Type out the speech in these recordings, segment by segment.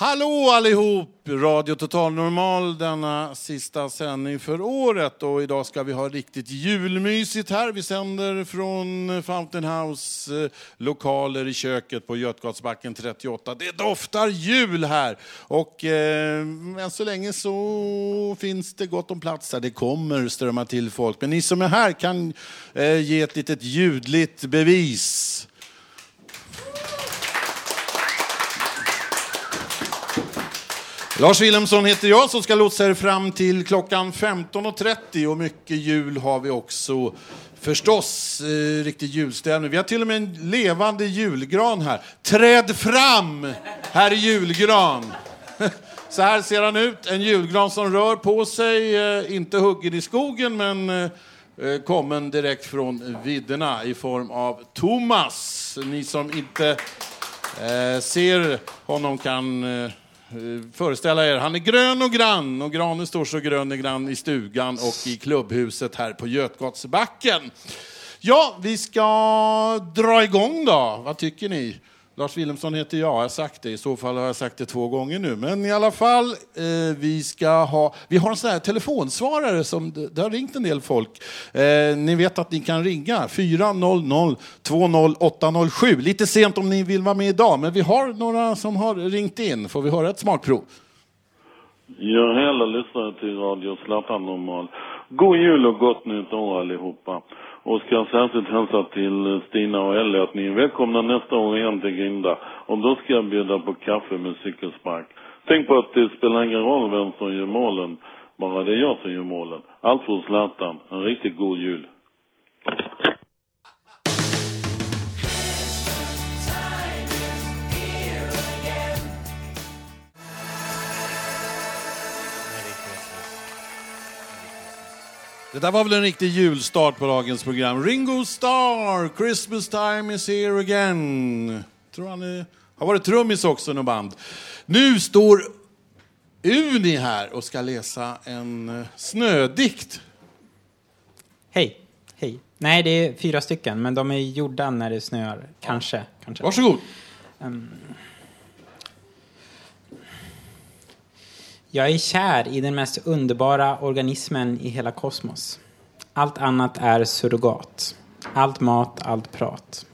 Hallå allihop! Radio Total Normal denna sista sändning för året. Och idag ska vi ha riktigt julmysigt här. Vi sänder från Fountain House eh, lokaler i köket på Götgatsbacken 38. Det doftar jul här! Och eh, än så länge så finns det gott om plats här. Det kommer strömma till folk. Men ni som är här kan eh, ge ett litet ljudligt bevis. Lars Wilhelmsson heter jag som ska lotsa er fram till klockan 15.30 och mycket jul har vi också. Förstås, eh, riktig julstämning. Vi har till och med en levande julgran här. Träd fram, herr julgran! Så här ser han ut, en julgran som rör på sig, eh, inte huggen i skogen men eh, eh kommen direkt från vidderna i form av Thomas. Ni som inte eh, ser honom kan Eh, Eh, föreställa er, han är grön och grann och granen står så grön och grann i stugan och i klubbhuset här på Götgatsbacken. Ja, vi ska dra igång då. Vad tycker ni? Lars Wilhelmsson heter jag, jag har sagt det. I så fall har jag sagt det två gånger nu. Men i alla fall, eh, vi ska ha... Vi har en sån här telefonsvarare som... Det har ringt en del folk. Eh, ni vet att ni kan ringa 400 20807. Lite sent om ni vill vara med idag, men vi har några som har ringt in. Får vi höra ett smakprov? Jag hela lyssnare till Radio Zlatan Normal. God jul och gott nytt år allihopa. Och ska särskilt hälsa till Stina och Ellie att ni är välkomna nästa år igen till Grinda. Och då ska jag bjuda på kaffe med cykelspark. Tänk på att det spelar ingen roll vem som gör målen, bara det är jag som gör målen. Allt för Zlatan. En riktigt god jul. Det där var väl en riktig julstart på dagens program. Ringo Starr, Christmas time is here again. Tror han är, har varit trummis också i band. Nu står Uni här och ska läsa en eh, snödikt. Hej. Hej. Nej, det är fyra stycken, men de är gjorda när det snöar. Kanske. kanske. Varsågod. Um, Jag är kär i den mest underbara organismen i hela kosmos. Allt annat är surrogat. Allt mat, allt prat.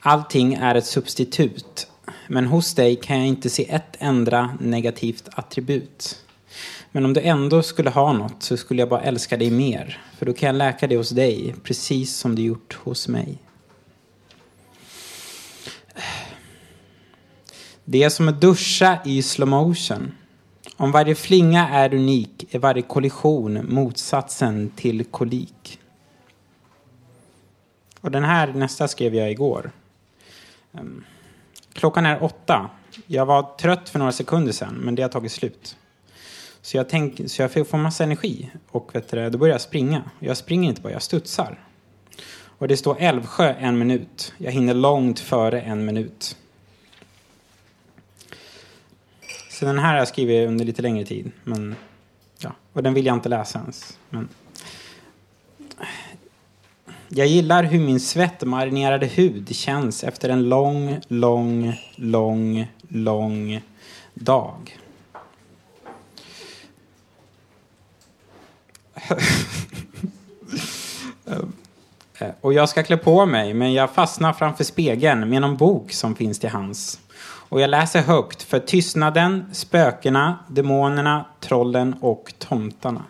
Allting är ett substitut. Men hos dig kan jag inte se ett enda negativt attribut. Men om du ändå skulle ha något så skulle jag bara älska dig mer. För då kan jag läka det hos dig, precis som du gjort hos mig. Det är som att duscha i slow motion. Om varje flinga är unik är varje kollision motsatsen till kolik. Och den här nästa skrev jag igår. Ehm, klockan är åtta. Jag var trött för några sekunder sedan, men det har tagit slut. Så jag, tänk, så jag får massa energi och vet du, då börjar jag springa. Jag springer inte bara, jag studsar. Och det står Älvsjö en minut. Jag hinner långt före en minut. Så den här har jag skrivit under lite längre tid. Men, ja, och den vill jag inte läsa ens. Men, jag gillar hur min svettmarinerade hud känns efter en lång, lång, lång, lång dag. Eh, och jag ska klä på mig, men jag fastnar framför spegeln med någon bok som finns till hands. Och jag läser högt för tystnaden, spökena, demonerna, trollen och tomtarna.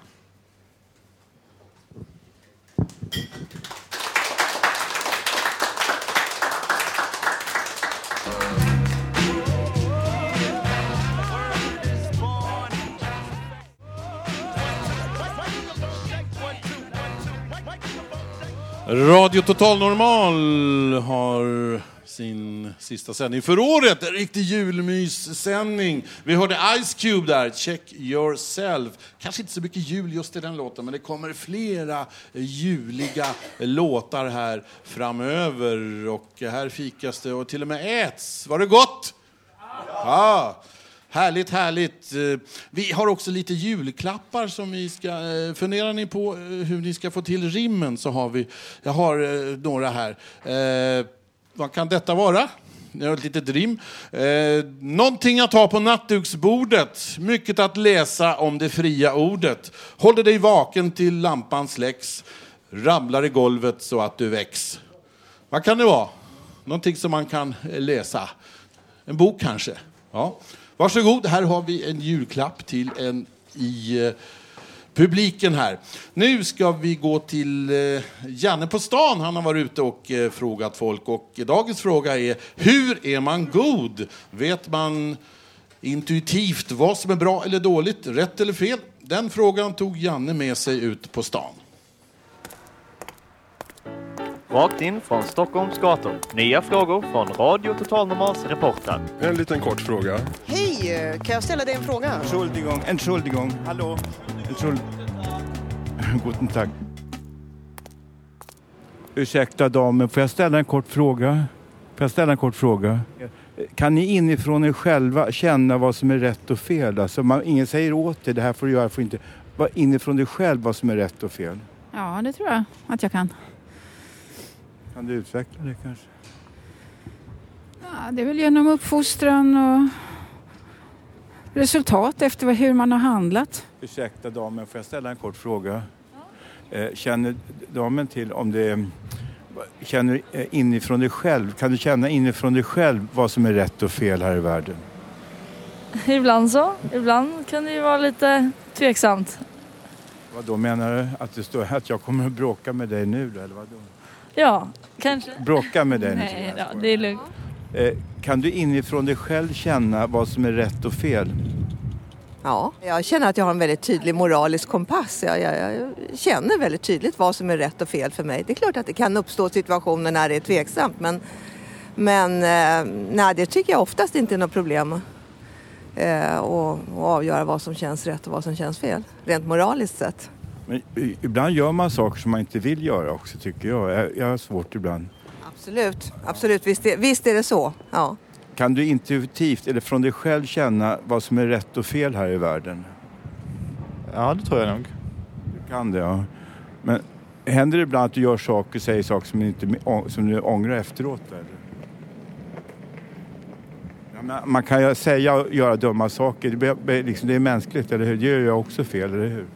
Radio Total Normal har sin sista sändning för året. En riktig julmyssändning. Vi hörde Ice Cube där, Check Yourself. Kanske inte så mycket jul just i den låten, men det kommer flera juliga låtar här framöver. Och här fikas det och till och med äts. Var det gott? Ja. Härligt, härligt. Vi har också lite julklappar som vi ska... Eh, funderar ni på eh, hur ni ska få till rimmen så har vi... Jag har eh, några här. Vad kan detta vara? Jag har ett litet rim. Eh, någonting att ha på nattduksbordet. Mycket att läsa om det fria ordet. Håller dig vaken till lampan släcks. Ramlar i golvet så att du väcks. Vad kan det vara? Någonting som man kan eh, läsa. En bok kanske? Ja. Varsågod, här har vi en julklapp till en i eh, publiken här. Nu ska vi gå till eh, Janne på stan. Han har varit ute och eh, frågat folk. Och dagens fråga är, hur är man god? Vet man intuitivt vad som är bra eller dåligt, rätt eller fel? Den frågan tog Janne med sig ut på stan. Rakt in från Stockholms gator. Nya frågor från Radio Total Normals reportrar. En liten kort fråga. Hej, kan jag ställa dig en fråga? Entschuldigung, Entschuldigung. Hallo. Entschuld... Guten Tag. Ursäkta damen, får jag ställa en kort fråga? Får jag ställa en kort fråga? Kan ni inifrån er själva känna vad som är rätt och fel? Alltså man, ingen säger åt dig, det här får du göra, får inte. Vad inifrån dig själv vad som är rätt och fel? Ja, det tror jag att jag kan. Kan du utveckla det kanske? Ja, det är väl genom uppfostran och resultat efter vad- hur man har handlat. Ursäkta damen, får jag ställa en kort fråga? Eh, Känner damen till om det Känner eh, inifrån dig själv, kan du känna inifrån dig själv vad som är rätt och fel här i världen? Ibland så. Ibland kan det ju vara lite tveksamt. Vad då menar du? Att det står att jag kommer att bråka med dig nu då, eller vad då? Ja, kanske. Bråka med dig? Nej, ja, det är lugnt. Eh, Kan du inifrån dig själv känna vad som är rätt och fel? Ja, jag känner att jag har en väldigt tydlig moralisk kompass. Jag, jag, jag känner väldigt tydligt vad som är rätt och fel för mig. Det är klart att det kan uppstå situationer när det är tveksamt men, men eh, nej, det tycker jag oftast inte är något problem. Eh, och, och avgöra vad som känns rätt och vad som känns fel, rent moraliskt sett. Men ibland gör man saker som man inte vill göra också tycker jag. Jag, jag har svårt ibland. Absolut, absolut, visst är, visst är det så. Ja. Kan du intuitivt eller från dig själv känna vad som är rätt och fel här i världen? Ja, det tror jag nog. Du kan det ja. Men händer det ibland att du gör saker, säger saker som, inte, som du ångrar efteråt? Eller? Ja, men man kan ju säga och göra dumma saker. Det, liksom, det är mänskligt, eller hur? Det gör jag också fel, eller hur?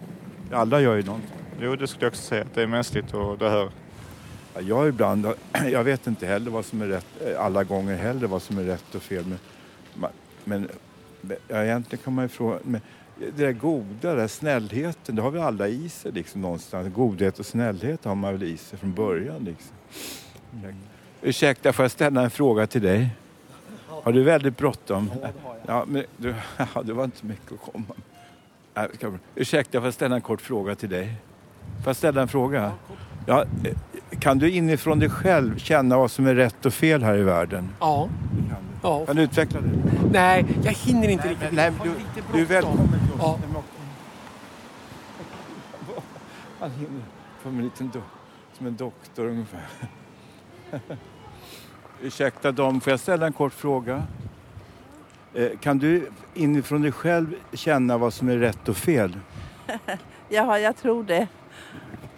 Alla gör ju någonting. Jo, det skulle jag också säga. att Det är mänskligt och det. Ja, Jag ibland, jag vet inte heller vad som är rätt, eh, alla gånger heller vad som är rätt och fel. Men, men ja, egentligen kan man ju fråga, men det där goda, den där snällheten, det har vi alla i sig liksom någonstans. Godhet och snällhet har man väl i sig från början liksom. Ursäkta, får jag ställa en fråga till dig? Har du väldigt bråttom? Ja, men du, ja, det var inte mycket att komma med. Ska- Ursäkta, får jag ställa en kort fråga till dig? Får jag ställa en fråga? Ja, kan du inifrån dig själv känna vad som är rätt och fel här i världen? Ja. ja. Kan du utveckla det? Nej, jag hinner inte riktigt. Nej, du, du är välkommen till oss. Ja. Han hinner som en liten do- som en doktor ungefär. Ursäkta dam, får jag ställa en kort fråga? Eh, Kan du inifrån dig själv känna vad som är rätt och fel? Ja, jag tror det.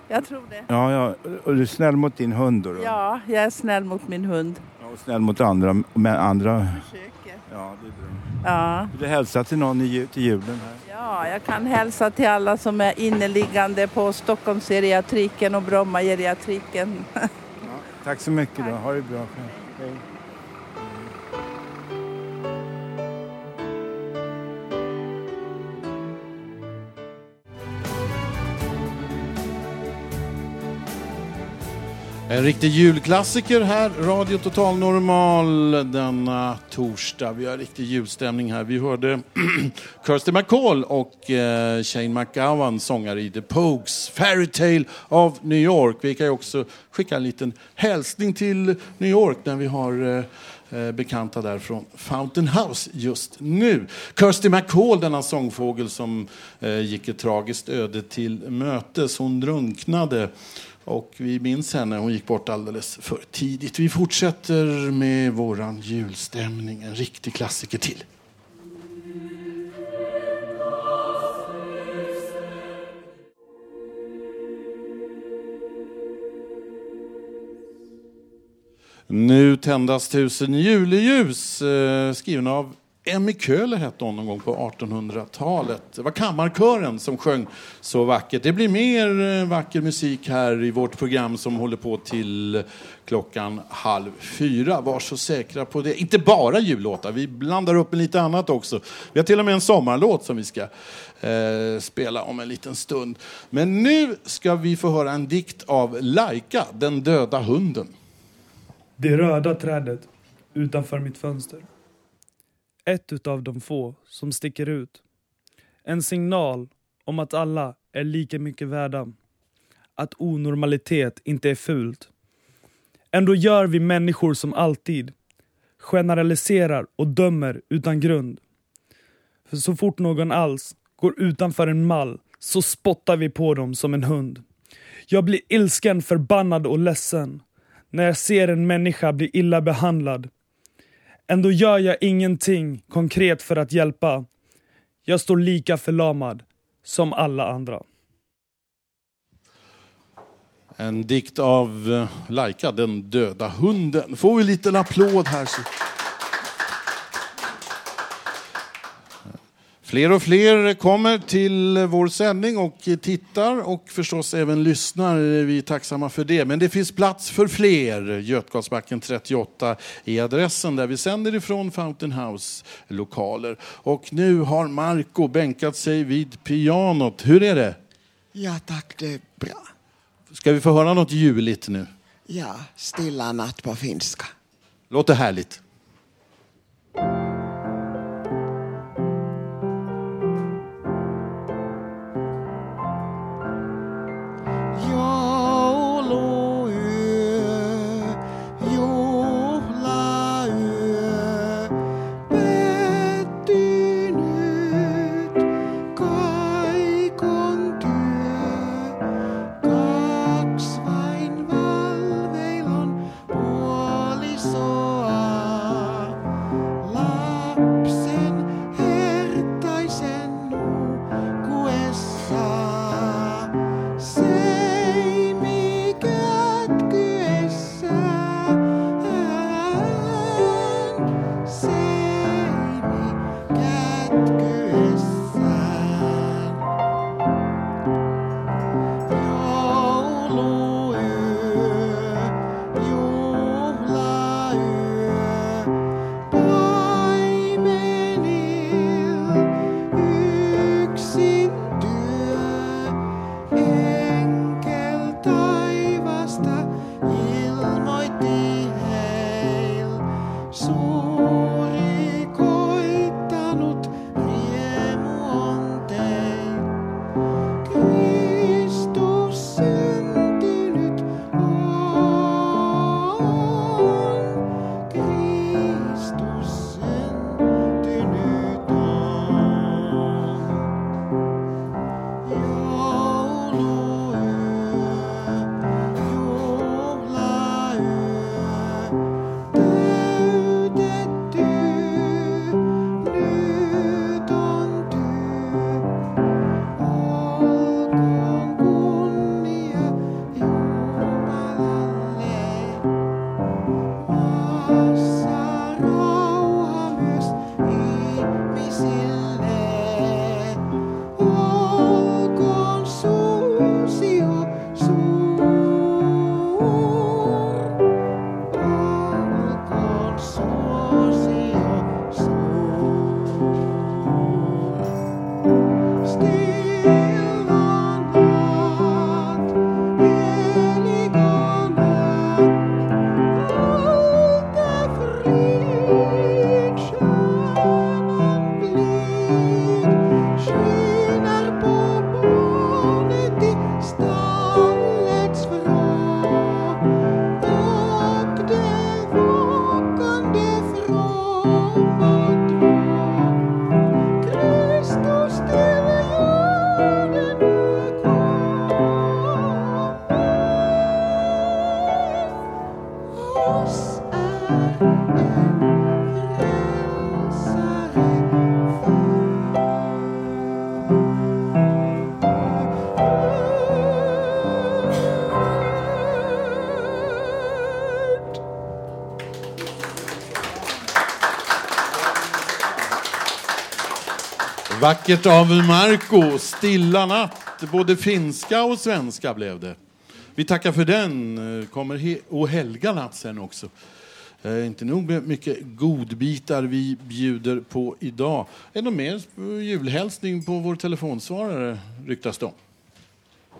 Jag tror det. Ja, ja. Och du är snäll mot din hund då? då? Ja, jag är snäll mot min hund. Ja, Och snäll mot andra, men andra... Försöker. Ja, det är bra. Ja. Vill du hälsa till någon i, till julen här? ja, jag kan hälsa till alla som är inneliggande på Stockholmsgeriatriken och Brommageriatriken. Tack så mycket då. Ha det bra. Hej. En riktig julklassiker här, Radio Total Normal denna torsdag. Vi har riktig julstämning här. Vi hörde Kirsty McCall och eh, Shane McGowan, sångare i The Pogues, Fairytale of New York. Vi kan ju också skicka en liten hälsning till New York när vi har eh, eh, bekanta där från Fountain House just nu. Kirsty McCall, denna sångfågel som eh, gick ett tragiskt öde till mötes. Hon drunknade och vi minns henne, hon gick bort alldeles för tidigt. Vi fortsätter med våran julstämning, en riktig klassiker till. Nu tändas tusen juleljus, eh, skriven av Emmy Köhler hette hon någon gång på 1800-talet. Det var kammarkören som sjöng så vackert. Det blir mer eh, vacker musik här i vårt program som håller på till klockan halv fyra. Var så säkra på det. Inte bara jullåtar, vi blandar upp med lite annat också. Vi har till och med en sommarlåt som vi ska eh, spela om en liten stund. Men nu ska vi få höra en dikt av Laika, den döda hunden. Det röda trädet utanför mitt fönster. Ett utav de få som sticker ut. En signal om att alla är lika mycket värda. Att onormalitet inte är fult. Ändå gör vi människor som alltid. Generaliserar och dömer utan grund. För så fort någon alls går utanför en mall så spottar vi på dem som en hund. Jag blir ilsken, förbannad och ledsen när jag ser en människa bli illa behandlad. Ändå gör jag ingenting konkret för att hjälpa. Jag står lika förlamad som alla andra. En dikt av eh, Laika, den döda hunden. Får vi en liten applåd här. Fler och fler kommer till vår sändning och tittar och förstås även lyssnar. Vi är tacksamma för det. Men det finns plats för fler. Götgatsbacken 38 är adressen där vi sänder ifrån Fountain House lokaler. Och nu har Marco bänkat sig vid pianot. Hur är det? Ja tack, det är bra. Ska vi få höra något juligt nu? Ja, Stilla natt på finska. Låter härligt. Vackert av Marco, Stilla natt. Både finska och svenska blev det. Vi tackar för den. Kommer he- och Helga natt sen också. Eh, inte nog med mycket godbitar vi bjuder på idag. Är det någon mer julhälsning på vår telefonsvarare, ryktas det om?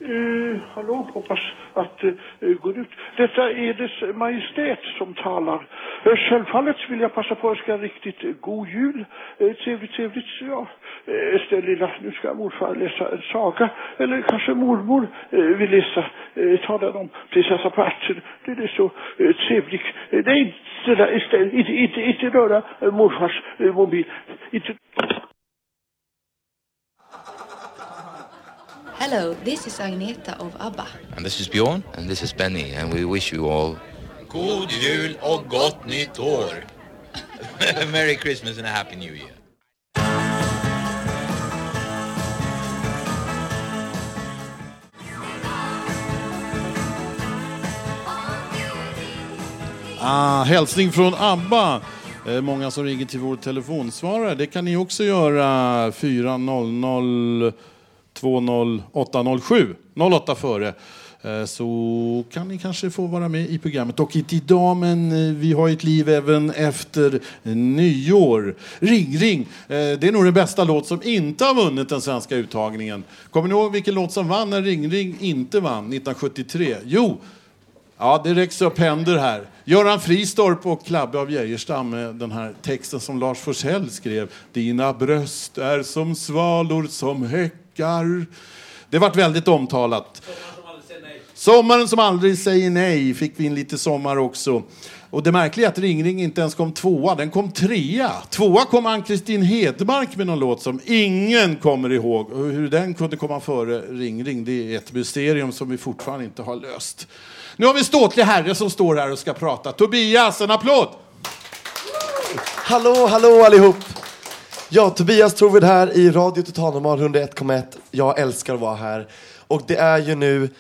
Uh, hallå, hoppas att eh, det uh, går ut. Detta är dess majestät som talar. Uh, självfallet vill jag passa på att önska en riktigt god jul. Uh, trevligt, trevligt. Ja, eh, ställ lilla, nu ska morfar läsa en saga. Eller kanske mormor eh, vill läsa. Eh, ta den om prinsessa på ärten. Det är så eh, trevligt. Eh, nej, inte, där, istället, inte, inte, inte röra eh, morfars eh, mobil. Inte... Hello, this is Agneta of ABBA. And this is Bjorn. And this is Benny. And we wish you all God jul och gott nytt år. Merry Christmas and a Happy New Year. Ah, hälsning från ABBA. Eh, många som ringer till vår telefonsvarare. Det kan ni också göra. 400 20807. 08 före. Eh, Så kan ni kanske få vara med i programmet. Dock inte idag, men eh, vi har ett liv även efter nyår. Ring, ring. Eh, Det är nog den bästa låt som inte har vunnit den svenska uttagningen. Kommer ni ihåg vilken låt som vann när Ring, ring inte vann 1973? Jo, Ja, det räcks upp händer här. Göran Fristorp och Klabbe av Geijerstam med den här texten som Lars Forssell skrev. Dina bröst är som svalor som häckar. Det vart väldigt omtalat. Sommaren som aldrig säger nej fick vi in lite sommar också. Och det märkliga är att Ring Ring inte ens kom tvåa, den kom trea. Tvåa kom Ann-Kristin Hedmark med någon låt som ingen kommer ihåg. Och hur den kunde komma före Ring Ring, det är ett mysterium som vi fortfarande inte har löst. Nu har vi ståtlig herre som står här och ska prata. Tobias, en applåd! Hallå, hallå allihop! Ja, Tobias Torvid här i Radio Totalnormal 101,1. Jag älskar att vara här. Och det är ju nu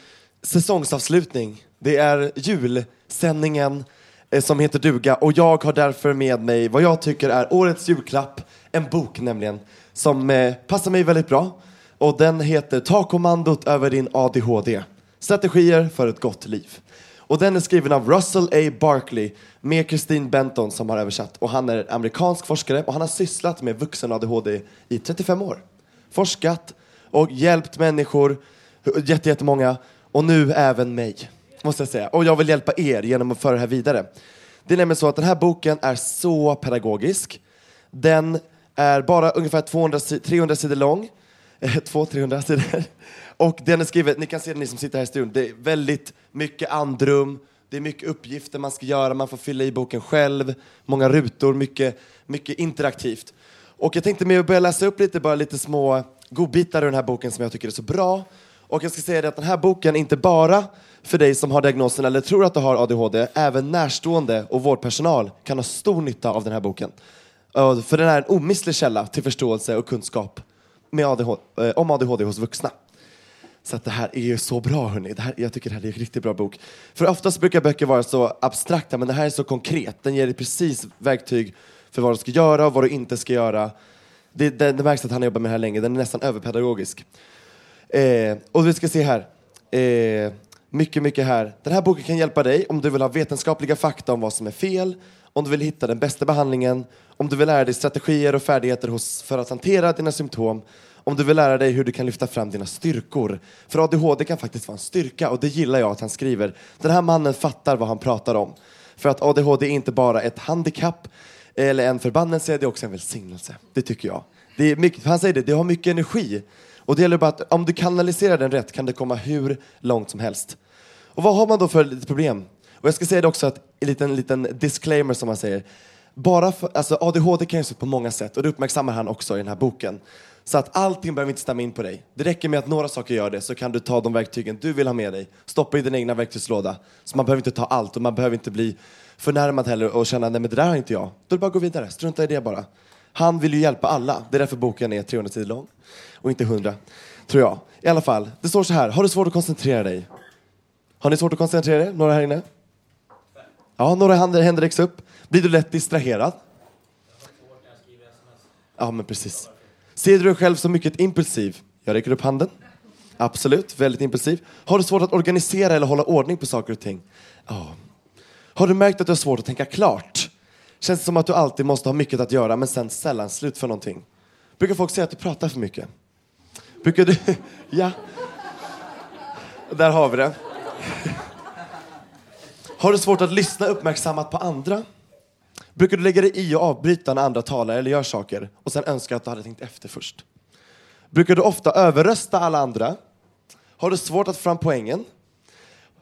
säsongsavslutning. Det är julsändningen eh, som heter duga och jag har därför med mig vad jag tycker är årets julklapp, en bok nämligen, som eh, passar mig väldigt bra. Och den heter Ta kommandot över din ADHD. Strategier för ett gott liv. Och den är skriven av Russell A. Barkley med Christine Benton som har översatt. Och han är amerikansk forskare och han har sysslat med vuxen ADHD i 35 år. Forskat och hjälpt människor, jätte- jättemånga, och nu även mig. Måste jag säga. Och jag vill hjälpa er genom att föra det här vidare. Det är nämligen så att den här boken är så pedagogisk. Den är bara ungefär 200, 300 sidor lång. 200-300 sidor. Och den är skriven, ni kan se det ni som sitter här i studion, det är väldigt mycket andrum, det är mycket uppgifter man ska göra, man får fylla i boken själv, många rutor, mycket, mycket interaktivt. Och jag tänkte med att börja läsa upp lite, bara lite små godbitar ur den här boken som jag tycker är så bra. Och jag ska säga det att den här boken är inte bara för dig som har diagnosen eller tror att du har ADHD, även närstående och vårdpersonal kan ha stor nytta av den här boken. För den är en omistlig källa till förståelse och kunskap med ADHD, eh, om ADHD hos vuxna. Så att det här är ju så bra hörni. Det här, jag tycker det här är en riktigt bra bok. För oftast brukar böcker vara så abstrakta men det här är så konkret. Den ger dig precis verktyg för vad du ska göra och vad du inte ska göra. Det, det, det märks att han har jobbat med det här länge. Den är nästan överpedagogisk. Eh, och vi ska se här. Eh, mycket, mycket här. Den här boken kan hjälpa dig om du vill ha vetenskapliga fakta om vad som är fel, om du vill hitta den bästa behandlingen, om du vill lära dig strategier och färdigheter hos, för att hantera dina symptom, om du vill lära dig hur du kan lyfta fram dina styrkor. För ADHD kan faktiskt vara en styrka och det gillar jag att han skriver. Den här mannen fattar vad han pratar om. För att ADHD är inte bara ett handikapp eller en förbannelse, det är också en välsignelse. Det tycker jag. Det är mycket, han säger det, det har mycket energi. Och det gäller bara att om du kanaliserar den rätt kan det komma hur långt som helst. Och vad har man då för problem? Och jag ska säga det också, att, en liten, liten disclaimer som man säger. Bara för, alltså ADHD kan ju se ut på många sätt och det uppmärksammar han också i den här boken. Så att allting behöver inte stämma in på dig. Det räcker med att några saker gör det så kan du ta de verktygen du vill ha med dig, stoppa i din egna verktygslåda. Så man behöver inte ta allt och man behöver inte bli förnärmad heller och känna nej men det där har inte jag. Då är det bara att gå vidare, strunta i det bara. Han vill ju hjälpa alla. Det är därför boken är 300 sidor lång och inte 100, tror jag. I alla fall, det står så här. Har du svårt att koncentrera dig? Har ni svårt att koncentrera er? Några här inne? Ja, några händer, händer räcks upp. Blir du lätt distraherad? Ja, men precis. Ser du dig själv som mycket impulsiv? Jag räcker upp handen. Absolut, väldigt impulsiv. Har du svårt att organisera eller hålla ordning på saker och ting? Ja. Har du märkt att du har svårt att tänka klart? Känns det som att du alltid måste ha mycket att göra men sen sällan slut för någonting? Brukar folk säga att du pratar för mycket? Brukar du... ja. Där har vi det. Har du svårt att lyssna uppmärksammat på andra? Brukar du lägga dig i och avbryta när andra talar eller gör saker och sen önska att du hade tänkt efter först? Brukar du ofta överrösta alla andra? Har du svårt att få fram poängen?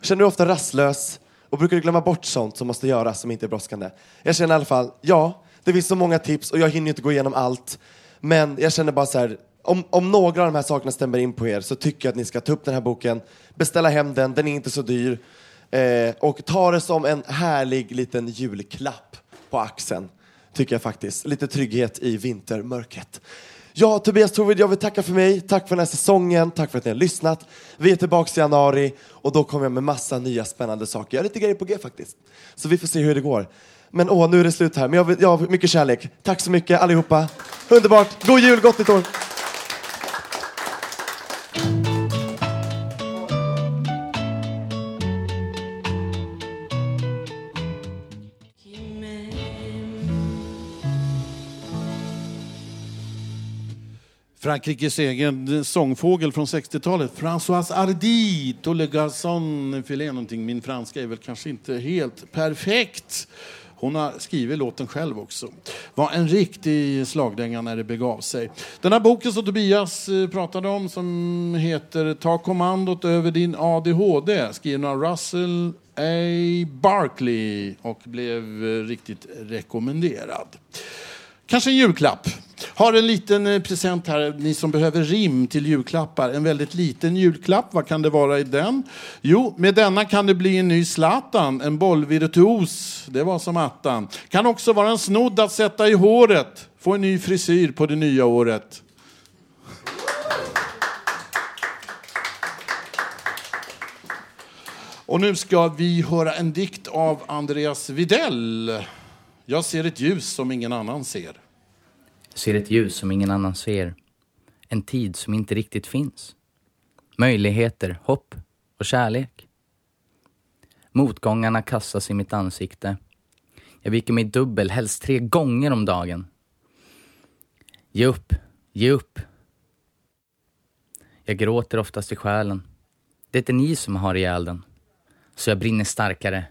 Känner du dig ofta rastlös? Och brukar du glömma bort sånt som måste göras som inte är brådskande? Jag känner i alla fall, ja, det finns så många tips och jag hinner inte gå igenom allt. Men jag känner bara så här, om, om några av de här sakerna stämmer in på er så tycker jag att ni ska ta upp den här boken, beställa hem den, den är inte så dyr. Eh, och ta det som en härlig liten julklapp på axeln, tycker jag faktiskt. Lite trygghet i vintermörkret. Ja, Tobias Torvid, jag vill tacka för mig. Tack för den här säsongen. Tack för att ni har lyssnat. Vi är tillbaka i januari och då kommer jag med massa nya spännande saker. Jag har lite grejer på G faktiskt. Så vi får se hur det går. Men åh, nu är det slut här. Men jag, vill, jag har mycket kärlek. Tack så mycket allihopa. Underbart. God jul, gott nytt år. Frankrikes egen eh, sångfågel från 60-talet, François Hardy, Tolle Garçon filé någonting. Min franska är väl kanske inte helt perfekt. Hon har skrivit låten själv också. Var en riktig slagdänga när det begav sig. Den här boken som Tobias eh, pratade om som heter Ta kommandot över din ADHD skriven av Russell A. Barkley och blev eh, riktigt rekommenderad. Kanske en julklapp. Har en liten eh, present här, ni som behöver rim till julklappar. En väldigt liten julklapp, vad kan det vara i den? Jo, med denna kan det bli en ny Zlatan, en bollvirtuos. Det var som attan. Kan också vara en snodd att sätta i håret. Få en ny frisyr på det nya året. Och nu ska vi höra en dikt av Andreas Videll. Jag ser ett ljus som ingen annan ser. ser ett ljus som ingen annan ser. En tid som inte riktigt finns. Möjligheter, hopp och kärlek. Motgångarna kastas i mitt ansikte. Jag viker mig dubbel, helst tre gånger om dagen. Ge upp, ge upp. Jag gråter oftast i själen. Det är ni som har ihjäl den. Så jag brinner starkare.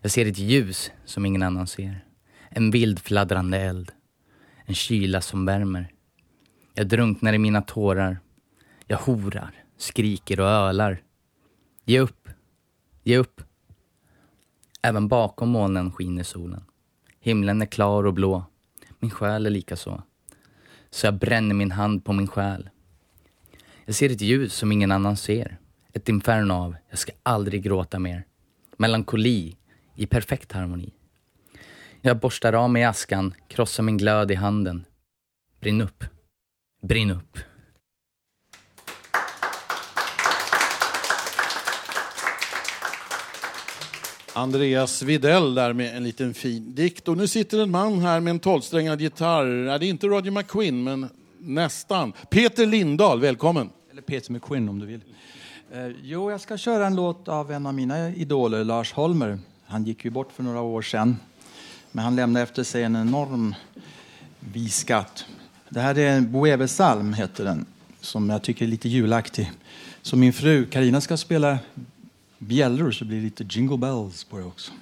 Jag ser ett ljus som ingen annan ser. En vild fladdrande eld. En kyla som värmer. Jag drunknar i mina tårar. Jag horar, skriker och ölar. Ge upp, ge upp. Även bakom molnen skiner solen. Himlen är klar och blå. Min själ är lika så. Så jag bränner min hand på min själ. Jag ser ett ljus som ingen annan ser. Ett inferno av, jag ska aldrig gråta mer. Melankoli i perfekt harmoni. Jag borstar av mig askan, krossar min glöd i handen. Brinn upp. Brinn upp. Andreas Videll där med en liten fin dikt. Och nu sitter en man här med en tolvsträngad gitarr. Nej, det är inte Roger McQueen, men nästan. Peter Lindahl, välkommen. Eller Peter McQueen om du vill. Eh, jo, jag ska köra en låt av en av mina idoler, Lars Holmer. Han gick ju bort för några år sedan. Men han lämnade efter sig en enorm visskatt. Det här är en Boevesalm, heter den, som jag tycker är lite julaktig. Så min fru Karina ska spela bjällror så blir det lite jingle bells på det också.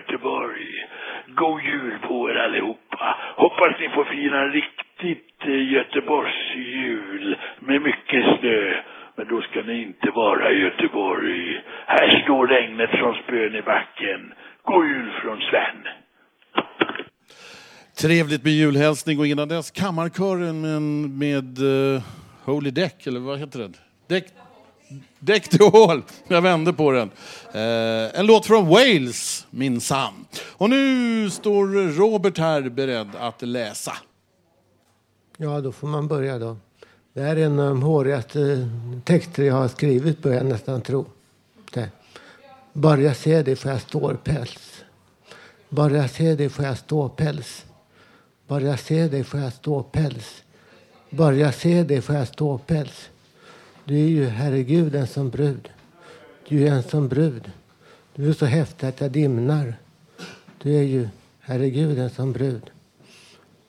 Göteborg. God jul på er allihopa. Hoppas ni får fira en riktigt eh, Göteborgsjul med mycket snö. Men då ska ni inte vara i Göteborg. Här står regnet från spön i backen. God jul från Sven. Trevligt med julhälsning och innan dess kammarkören med, med uh, Holy Deck, eller vad heter den? Deck, Däck till hål! Jag vände på den. Eh, en låt från Wales, minsann. Och nu står Robert här beredd att läsa. Ja, då får man börja då. Det här är en eh, av de hårigaste eh, texter jag har skrivit, börjar jag nästan tro. Det. Bara jag ser dig får jag ståpäls. Bara jag ser dig får jag ståpäls. Bara jag ser dig får jag ståpäls. Bara jag ser dig får jag ståpäls. Du är ju herregud, en som brud. Du är en som brud. Du är så häftig att jag dimnar. Du är ju herregud, en som brud.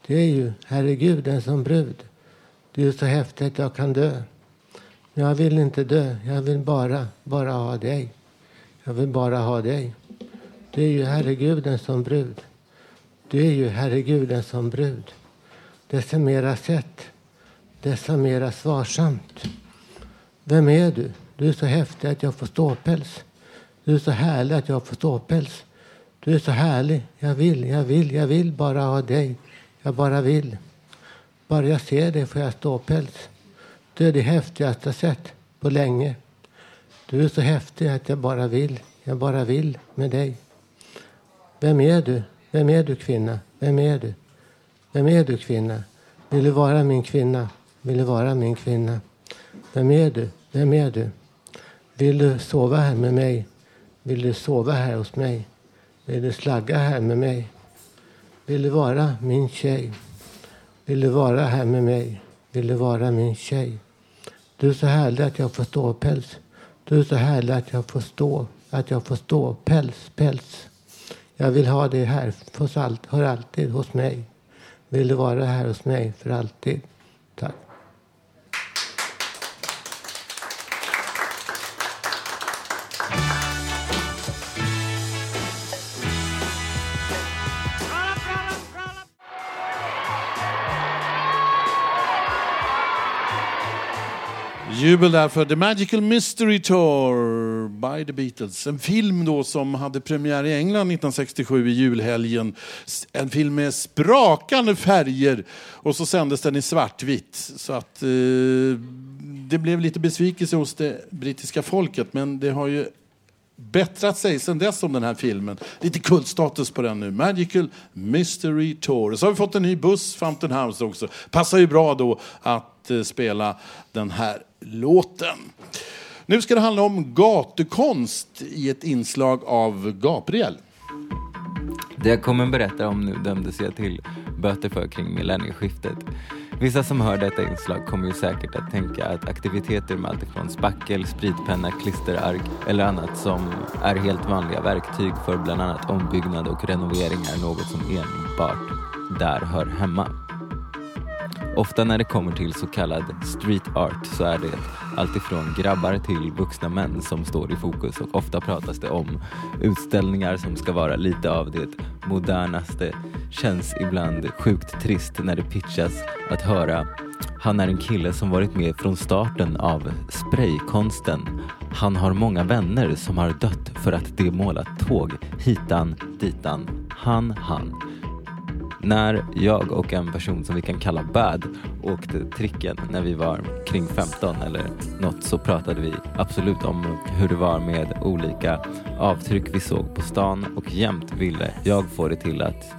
Du är ju herregud, en som brud. Du är så häftig att jag kan dö. Men jag vill inte dö. Jag vill bara, bara ha dig. Jag vill bara ha dig. Du är ju herregud, en som brud. Du är ju herregud, en som brud. Dessa mera sett, dessa mera svarsamt. Vem är du? Du är så häftig att jag får ståpäls. Du är så härlig att jag får ståpäls. Du är så härlig. Jag vill, jag vill, jag vill bara ha dig. Jag bara vill. Bara jag ser dig får jag ståpäls. Du är det häftigaste jag sett på länge. Du är så häftig att jag bara vill. Jag bara vill med dig. Vem är du? Vem är du kvinna? Vem är du? Vem är du kvinna? Vill du vara min kvinna? Vill du vara min kvinna? Vem är du? Vem är du? Vill du sova här med mig? Vill du sova här hos mig? Vill du slagga här med mig? Vill du vara min tjej? Vill du vara här med mig? Vill du vara min tjej? Du är så härlig att jag får ståpäls. Du är så härlig att jag får stå, att jag får stå päls, päls. Jag vill ha dig här, för allt, hör alltid hos mig. Vill du vara här hos mig för alltid? Tack. Jubel där för The Magical Mystery Tour by The Beatles. En film då som hade premiär i England 1967 i julhelgen. En film med sprakande färger och så sändes den i svartvitt. Så att eh, det blev lite besvikelse hos det brittiska folket men det har ju bättrat sig sen dess om den här filmen. Lite kultstatus på den nu. Magical Mystery Tour. Så har vi fått en ny buss, Fountain House också. Passar ju bra då att eh, spela den här låten. Nu ska det handla om gatukonst i ett inslag av Gabriel. Det jag kommer berätta om nu dömdes jag till böter för kring millennieskiftet. Vissa som hör detta inslag kommer ju säkert att tänka att aktiviteter med alltifrån spackel, spritpenna, klisterark eller annat som är helt vanliga verktyg för bland annat ombyggnad och renovering är något som enbart där hör hemma. Ofta när det kommer till så kallad street art så är det alltifrån grabbar till vuxna män som står i fokus och ofta pratas det om utställningar som ska vara lite av det modernaste. Känns ibland sjukt trist när det pitchas att höra han är en kille som varit med från starten av spraykonsten. Han har många vänner som har dött för att de målat tåg hitan ditan. Han, han. När jag och en person som vi kan kalla Bad åkte tricken när vi var kring 15 eller något så pratade vi absolut om hur det var med olika avtryck vi såg på stan och jämt ville jag få det till att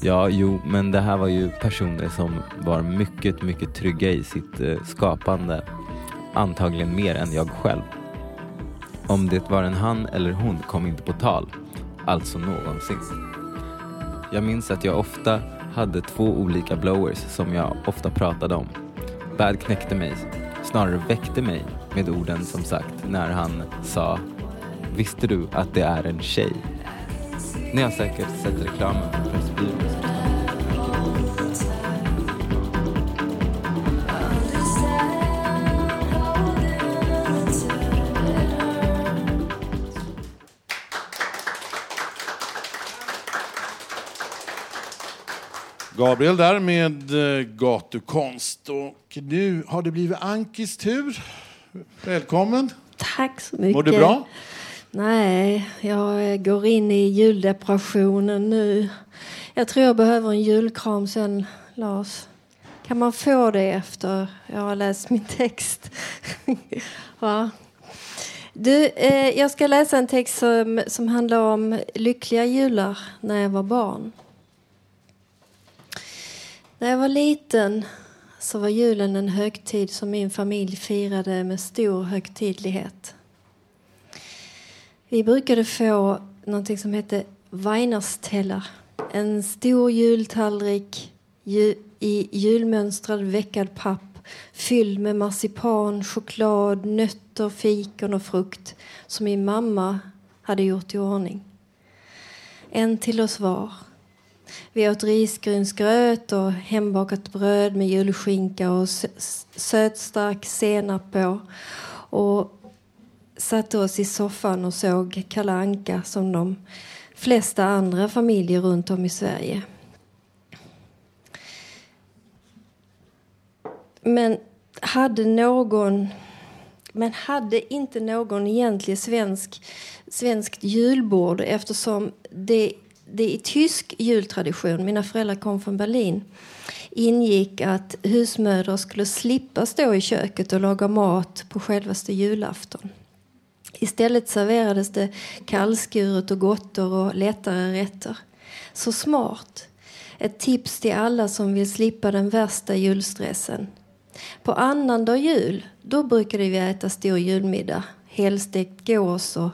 Ja, jo, men det här var ju personer som var mycket, mycket trygga i sitt eh, skapande. Antagligen mer än jag själv. Om det var en han eller hon kom inte på tal. Alltså någonsin. Jag minns att jag ofta hade två olika blowers som jag ofta pratade om. Bad knäckte mig, snarare väckte mig med orden som sagt när han sa Visste du att det är en tjej? Ni har säkert sett reklamen på Pressbyrån. Gabriel där med eh, gatukonst. Och nu har det blivit Ankis tur. Välkommen. Tack så mycket. Mår du bra? Nej, jag går in i juldepressionen nu. Jag tror jag behöver en julkram sen, Lars. Kan man få det efter jag har läst min text? Va? Du, eh, jag ska läsa en text som, som handlar om lyckliga jular när jag var barn. När jag var liten så var julen en högtid som min familj firade med stor högtidlighet. Vi brukade få något som hette Weinersteller. En stor jultallrik i julmönstrad veckad papp fylld med marsipan, choklad, nötter, fikon och frukt som min mamma hade gjort i ordning. En till oss var. Vi åt risgrynsgröt och hembakat bröd med julskinka och sötstark senap på. Och satte oss i soffan och såg Kalle Anka som de flesta andra familjer runt om i Sverige. Men hade någon men hade inte någon egentlig svensk, svenskt julbord eftersom det, det i tysk jultradition, mina föräldrar kom från Berlin, ingick att husmödrar skulle slippa stå i köket och laga mat på självaste julafton. Istället serverades det kallskuret och gottor och lättare rätter. Så smart! Ett tips till alla som vill slippa den värsta julstressen. På annandag jul då brukade vi äta stor julmiddag. Helstekt gås och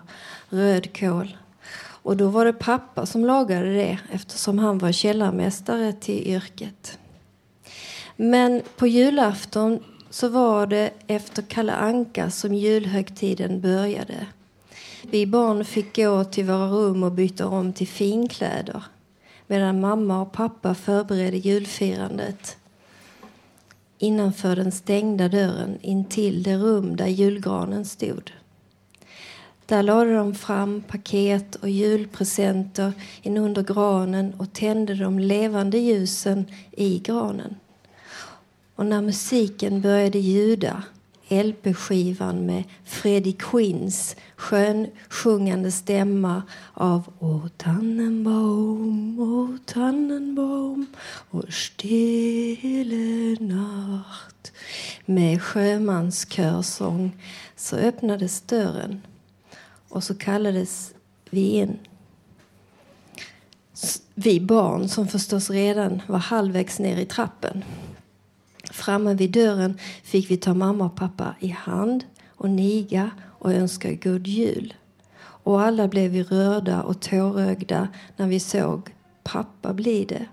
rödkål. Och då var det pappa som lagade det eftersom han var källarmästare till yrket. Men på julafton så var det efter Kalle Anka som julhögtiden började. Vi barn fick gå till våra rum och byta om till finkläder medan mamma och pappa förberedde julfirandet innanför den stängda dörren intill det rum där julgranen stod. Där lade de fram paket och julpresenter in under granen och tände de levande ljusen i granen. Och när musiken började ljuda, LP-skivan med Freddie Quinns skönsjungande stämma av Å Tannenbaum, Å Tannenbaum och Stille Nacht med sjömanskörsång så öppnades dörren och så kallades vi in. Vi barn som förstås redan var halvvägs ner i trappen. Framme vid dörren fick vi ta mamma och pappa i hand och niga och önska god jul. Och alla blev vi rörda och tårögda när vi såg pappa bli det.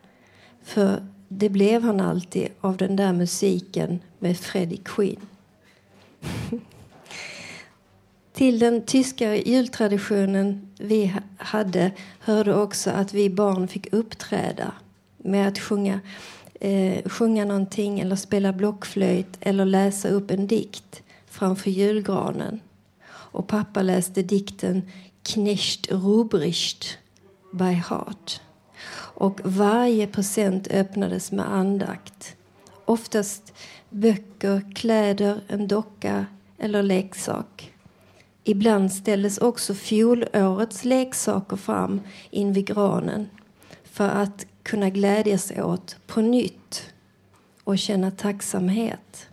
För det blev han alltid av den där musiken med Freddie Queen. Till den tyska jultraditionen vi hade hörde också att vi barn fick uppträda med att sjunga eh, sjunga någonting eller spela blockflöjt eller läsa upp en dikt framför julgranen. Och pappa läste dikten Knecht Rubricht by heart. Och varje present öppnades med andakt. Oftast böcker, kläder, en docka eller leksak. Ibland ställdes också fjolårets leksaker fram invid granen för att kunna glädjas åt på nytt och känna tacksamhet.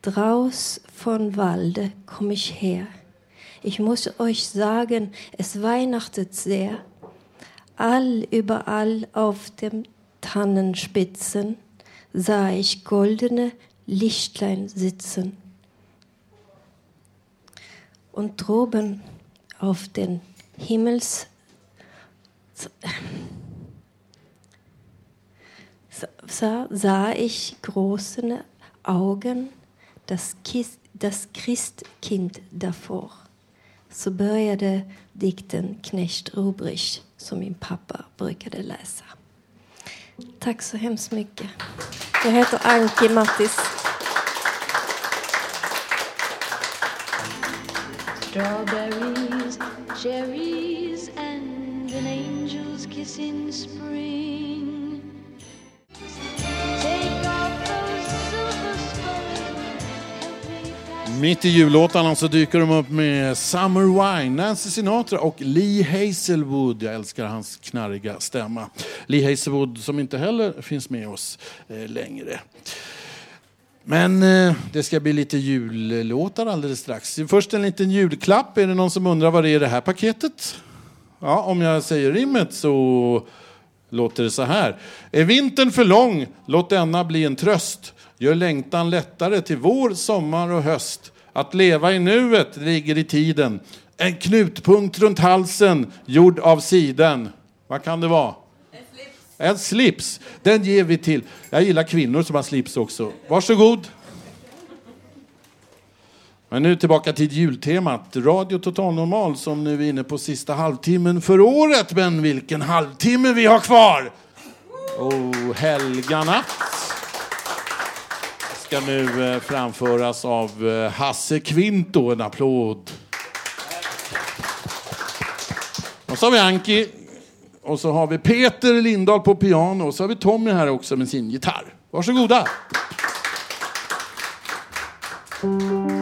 Draus von Walde komm ich her. Ich muss euch sagen, es weihnachtet sehr. All überall auf dem Tannenspitzen sah ich goldene Lichtlein sitzen. Und droben auf den Himmels sah, sah ich große Augen, das, Kis, das Christkind davor. Så började dikten Knecht Rubrich som min pappa brukade läsa. Tack så hemskt mycket. Jag heter Anki Mattis. Strawberries, cherries and an angel's kiss in spring. Mitt i jullåtarna så dyker de upp med Summer Wine, Nancy Sinatra och Lee Hazelwood. Jag älskar hans knarriga stämma. Lee Hazelwood som inte heller finns med oss eh, längre. Men eh, det ska bli lite jullåtar alldeles strax. Först en liten julklapp. Är det någon som undrar vad det är i det här paketet? Ja, om jag säger rimmet så låter det så här. Är vintern för lång, låt denna bli en tröst. Gör längtan lättare till vår, sommar och höst. Att leva i nuet ligger i tiden. En knutpunkt runt halsen, gjord av siden. Vad kan det vara? En slips. Den ger vi till. Jag gillar kvinnor som har slips också. Varsågod. Men nu tillbaka till jultemat. Radio Total Normal som nu är inne på sista halvtimmen för året. Men vilken halvtimme vi har kvar! Oh, helganatt ska nu eh, framföras av eh, Hasse Kvinto. En applåd. Och så har vi Anki. Och så har vi Peter Lindahl på piano. Och så har vi Tommy här också med sin gitarr. Varsågoda. Mm.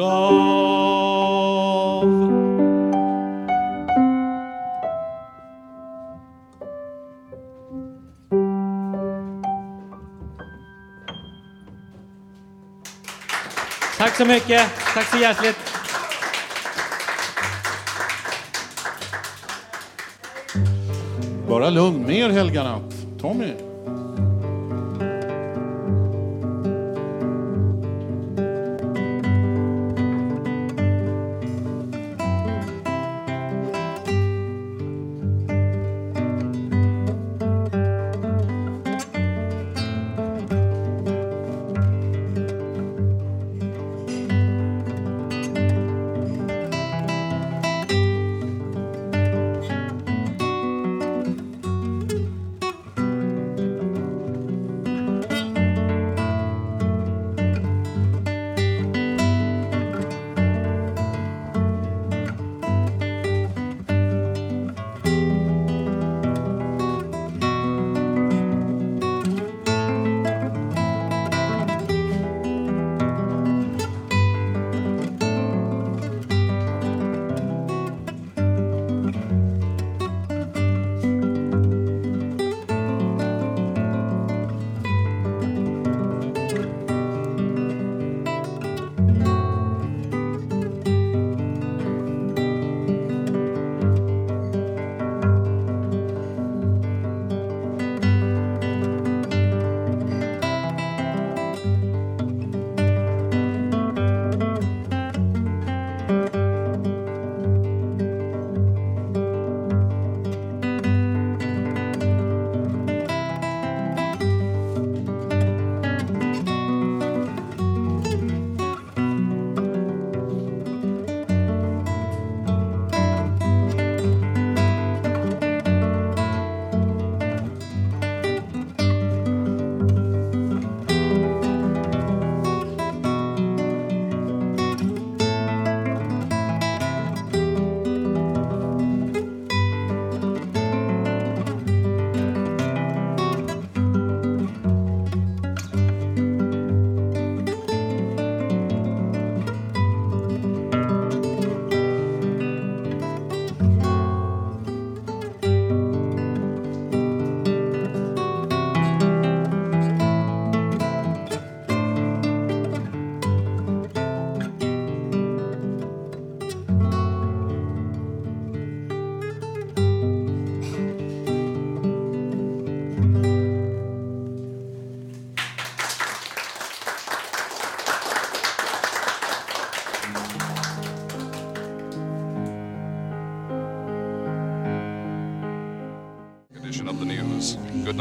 Gav. Tack så mycket. Tack så hjärtligt. Bara lugn. Mer helganatt. Tommy.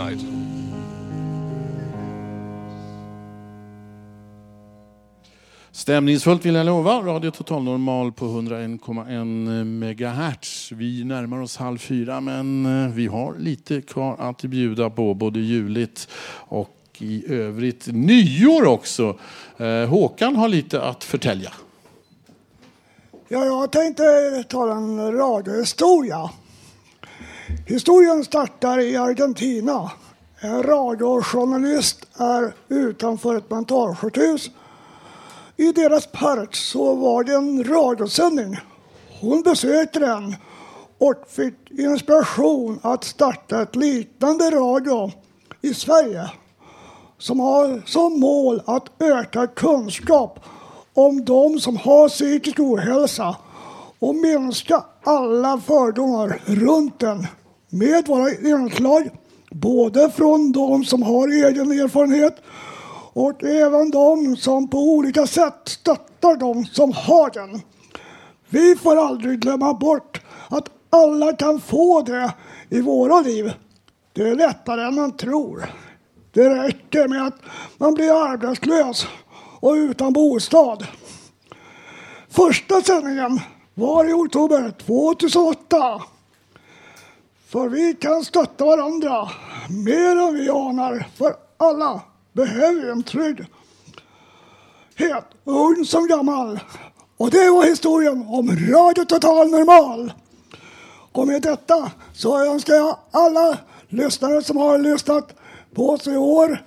Night. Stämningsfullt vill jag lova. Radio Total Normal på 101,1 megahertz. Vi närmar oss halv fyra men eh, vi har lite kvar att bjuda på. Både juligt och i övrigt nyår också. Eh, Håkan har lite att förtälja. Ja, jag tänkte tala en radiohistoria. Historien startar i Argentina. En radiojournalist är utanför ett mentalsjukhus. I deras park så var det en radiosändning. Hon besökte den och fick inspiration att starta ett liknande radio i Sverige som har som mål att öka kunskap om de som har psykisk ohälsa och minska alla fördomar runt den med våra inslag både från de som har egen erfarenhet och även de som på olika sätt stöttar de som har den. Vi får aldrig glömma bort att alla kan få det i våra liv. Det är lättare än man tror. Det räcker med att man blir arbetslös och utan bostad. Första sändningen var i oktober 2008. För vi kan stötta varandra mer än vi anar. För alla behöver en trygghet, ung som gammal. Och det var historien om Radio Total Normal. Och med detta så önskar jag alla lyssnare som har lyssnat på oss i år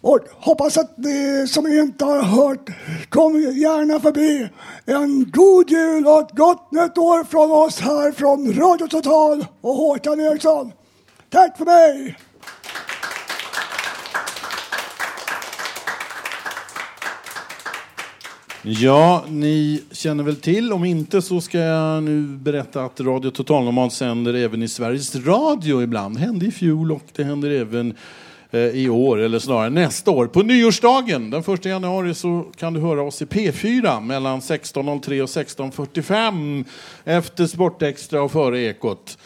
och hoppas att ni som inte har hört, kom gärna förbi. En god jul och ett gott nytt år från oss här från Radio Total och Håkan Eriksson. Tack för mig! Ja, ni känner väl till. Om inte så ska jag nu berätta att Radio Total Normal sänder även i Sveriges Radio ibland. Det hände i fjol och det händer även Eh, i år, eller snarare nästa år. På nyårsdagen, den 1 januari, så kan du höra oss i P4 mellan 16.03 och 16.45 efter Sportextra och före Ekot.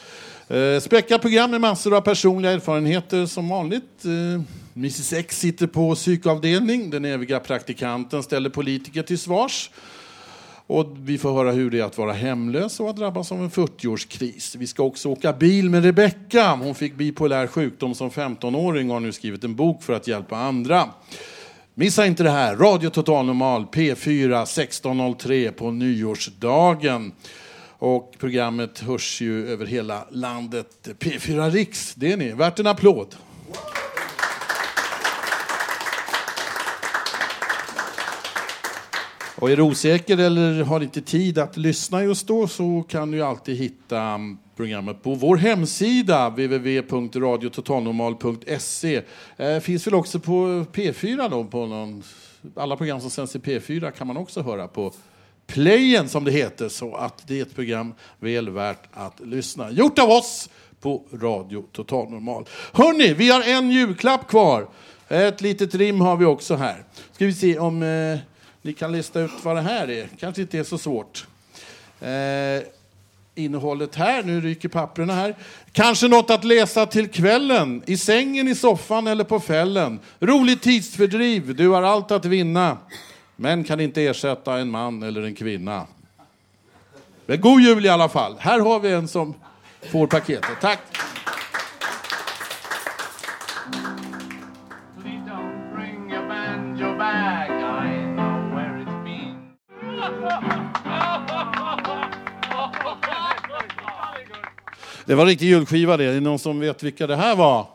Eh, Späckat program med massor av personliga erfarenheter som vanligt. Eh, Mrs X sitter på psykavdelning. Den eviga praktikanten ställer politiker till svars. Och vi får höra hur det är att vara hemlös och att drabbas av en 40-årskris. Vi ska också åka bil med Rebecka. Hon fick bipolär sjukdom som 15-åring och har nu skrivit en bok för att hjälpa andra. Missa inte det här. Radio Total Normal P4 16.03 på nyårsdagen. Och programmet hörs ju över hela landet. P4 Riks, det är ni. Värt en applåd. Och är du osäker eller har inte tid att lyssna just då så kan du alltid hitta programmet på vår hemsida www.radiototalnormal.se. Eh, finns väl också på P4 då på någon, alla program som sänds i P4 kan man också höra på Playen som det heter så att det är ett program väl värt att lyssna. Gjort av oss på Radio Total Normal. Hörni, vi har en julklapp kvar. Ett litet rim har vi också här. Ska vi se om eh, ni kan lista ut vad det här är. Kanske inte är så svårt. Eh, innehållet här, nu ryker papperna här. Kanske något att läsa till kvällen, i sängen, i soffan eller på fällen. Roligt tidsfördriv, du har allt att vinna. Män kan inte ersätta en man eller en kvinna. Men god jul i alla fall. Här har vi en som får paketet. Tack! Det var en riktig julskiva det. Är det någon som vet vilka det här var?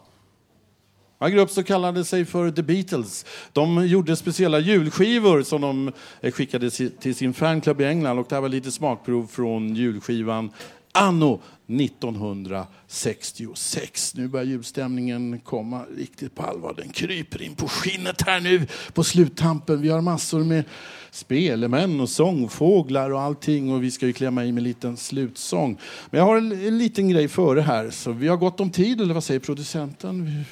En grupp som kallade sig för The Beatles. De gjorde speciella julskivor som de skickade till sin fanclub i England. Och det här var lite smakprov från julskivan Anno 1966. Nu börjar julstämningen komma riktigt på allvar. Den kryper in på skinnet här nu på sluttampen. Vi har massor med spelemän och sångfåglar och allting och vi ska ju klämma i med en liten slutsång. Men jag har en, en liten grej före här så vi har gott om tid, eller vad säger producenten?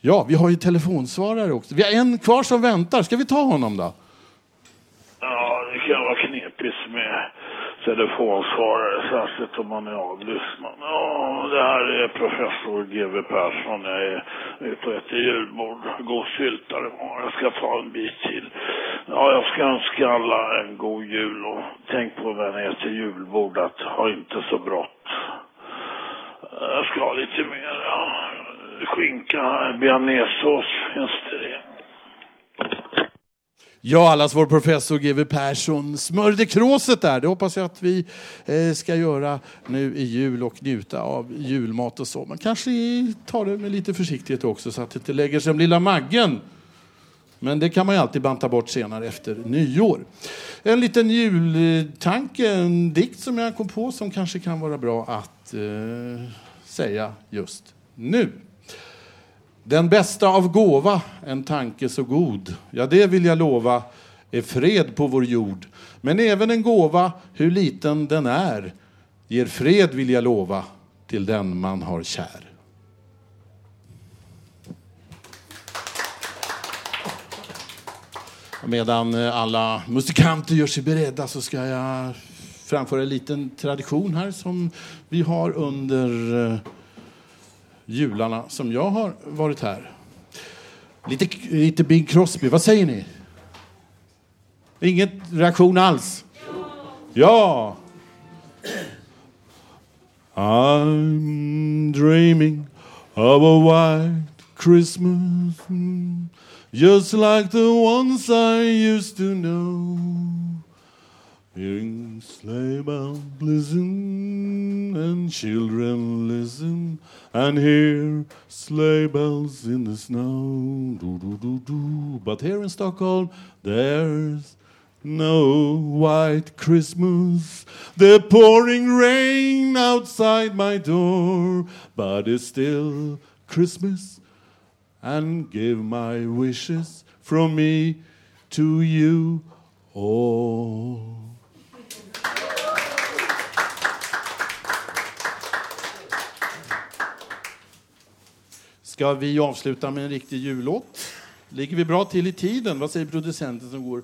Ja, vi har ju telefonsvarare också. Vi har en kvar som väntar. Ska vi ta honom då? Ja, det kan vara knepigt med telefonsvarare, särskilt om man är avlyssnad. Ja, det här är professor G.W. Persson. Jag är ute och äter julbord. God syltare var. Jag ska ta en bit till. Ja, jag ska önska alla en god jul och tänk på när ni äter julbord att ha inte så brått. Jag ska ha lite mer, ja. Skinka, bearnaisesås, finns det det? Ja, allas vår professor GW Persson smörjde kråset där. Det hoppas jag att vi eh, ska göra nu i jul och njuta av julmat och så. Men kanske ta det med lite försiktighet också så att det inte lägger sig om lilla Maggen. Men det kan man ju alltid banta bort senare efter nyår. En liten jultanke, en dikt som jag kom på som kanske kan vara bra att eh, säga just nu. Den bästa av gåva, en tanke så god, ja det vill jag lova, är fred på vår jord. Men även en gåva, hur liten den är, ger fred vill jag lova till den man har kär. Medan eh, alla musikanter gör sig beredda så ska jag framföra en liten tradition här som vi har under eh, jularna som jag har varit här. Lite, lite Bing Crosby, vad säger ni? Ingen reaktion alls? Ja! I'm dreaming of a white Christmas Just like the ones I used to know Hearing sleigh bells listen and children listen and hear sleigh bells in the snow. Do, do, do, do. But here in Stockholm, there's no white Christmas. The pouring rain outside my door, but it's still Christmas. And give my wishes from me to you all. Ska vi avsluta med en riktig jullåt? Ligger vi bra till i tiden? Vad säger producenten som går?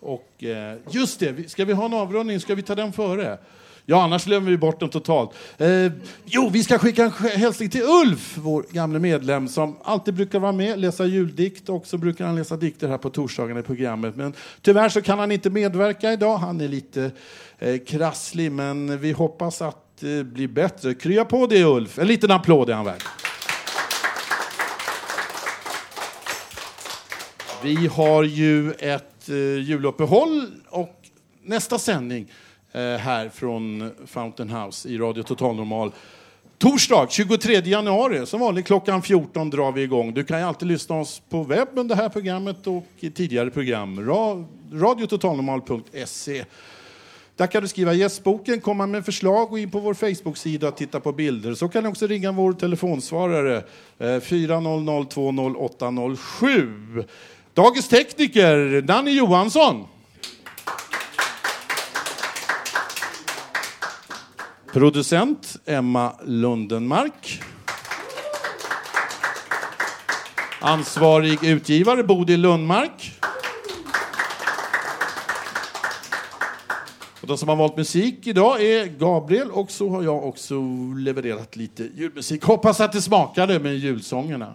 Och, eh, just det, ska vi ha en avrundning? Ska vi ta den före? Ja, annars glömmer vi bort den totalt. Eh, jo, vi ska skicka en hälsning till Ulf, vår gamle medlem, som alltid brukar vara med, läsa juldikt och så brukar han läsa dikter här på torsdagarna i programmet. Men tyvärr så kan han inte medverka idag. Han är lite eh, krasslig, men vi hoppas att eh, det blir bättre. Krya på det, Ulf. En liten applåd är han värd. Vi har ju ett eh, juluppehåll och nästa sändning eh, här från Fountain House i Radio Total Normal. Torsdag 23 januari, som vanligt klockan 14 drar vi igång. Du kan ju alltid lyssna oss på webben, det här programmet och i tidigare program. Ra radiototalnormal.se. Där kan du skriva gästboken, komma med förslag och in på vår Facebook-sida och titta på bilder. Så kan du också ringa vår telefonsvarare eh, 400 20807. Dagens tekniker, Danny Johansson. Producent, Emma Lundenmark. Ansvarig utgivare, Bodil Lundmark. Och de som har valt musik idag är Gabriel och så har jag också levererat lite julmusik. Hoppas att det smakade med julsångerna.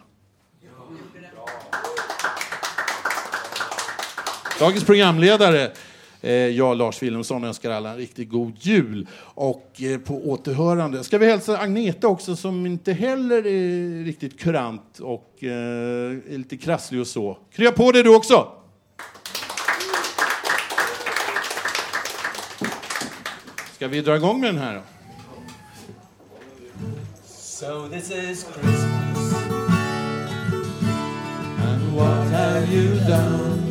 Dagens programledare, eh, jag Lars Wilhelmsson, önskar alla en riktigt god jul. Och eh, på återhörande ska vi hälsa Agneta också som inte heller är riktigt kurant och eh, är lite krasslig och så. Krya på dig du också! Ska vi dra igång med den här då? So this is Christmas. And what have you done?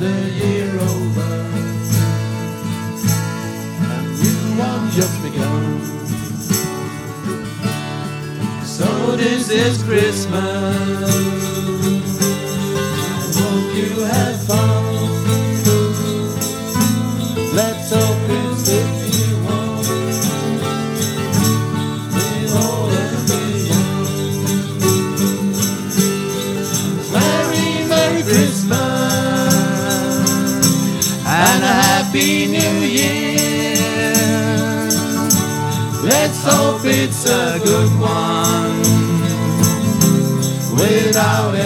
Another year over. And you have just begun. So this is Christmas. I hope you have fun. it's a good one. Without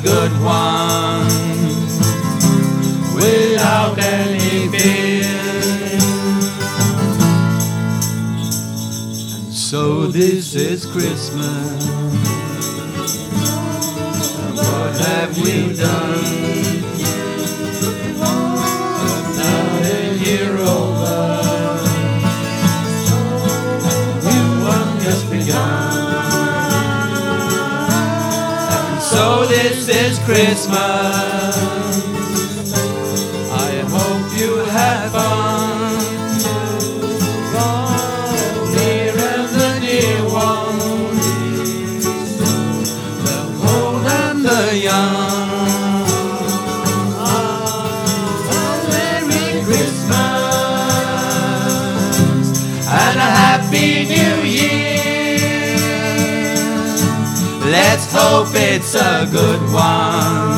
the good one, without any fear. And so this is Christmas. Christmas. I hope you have fun. hope it's a good one.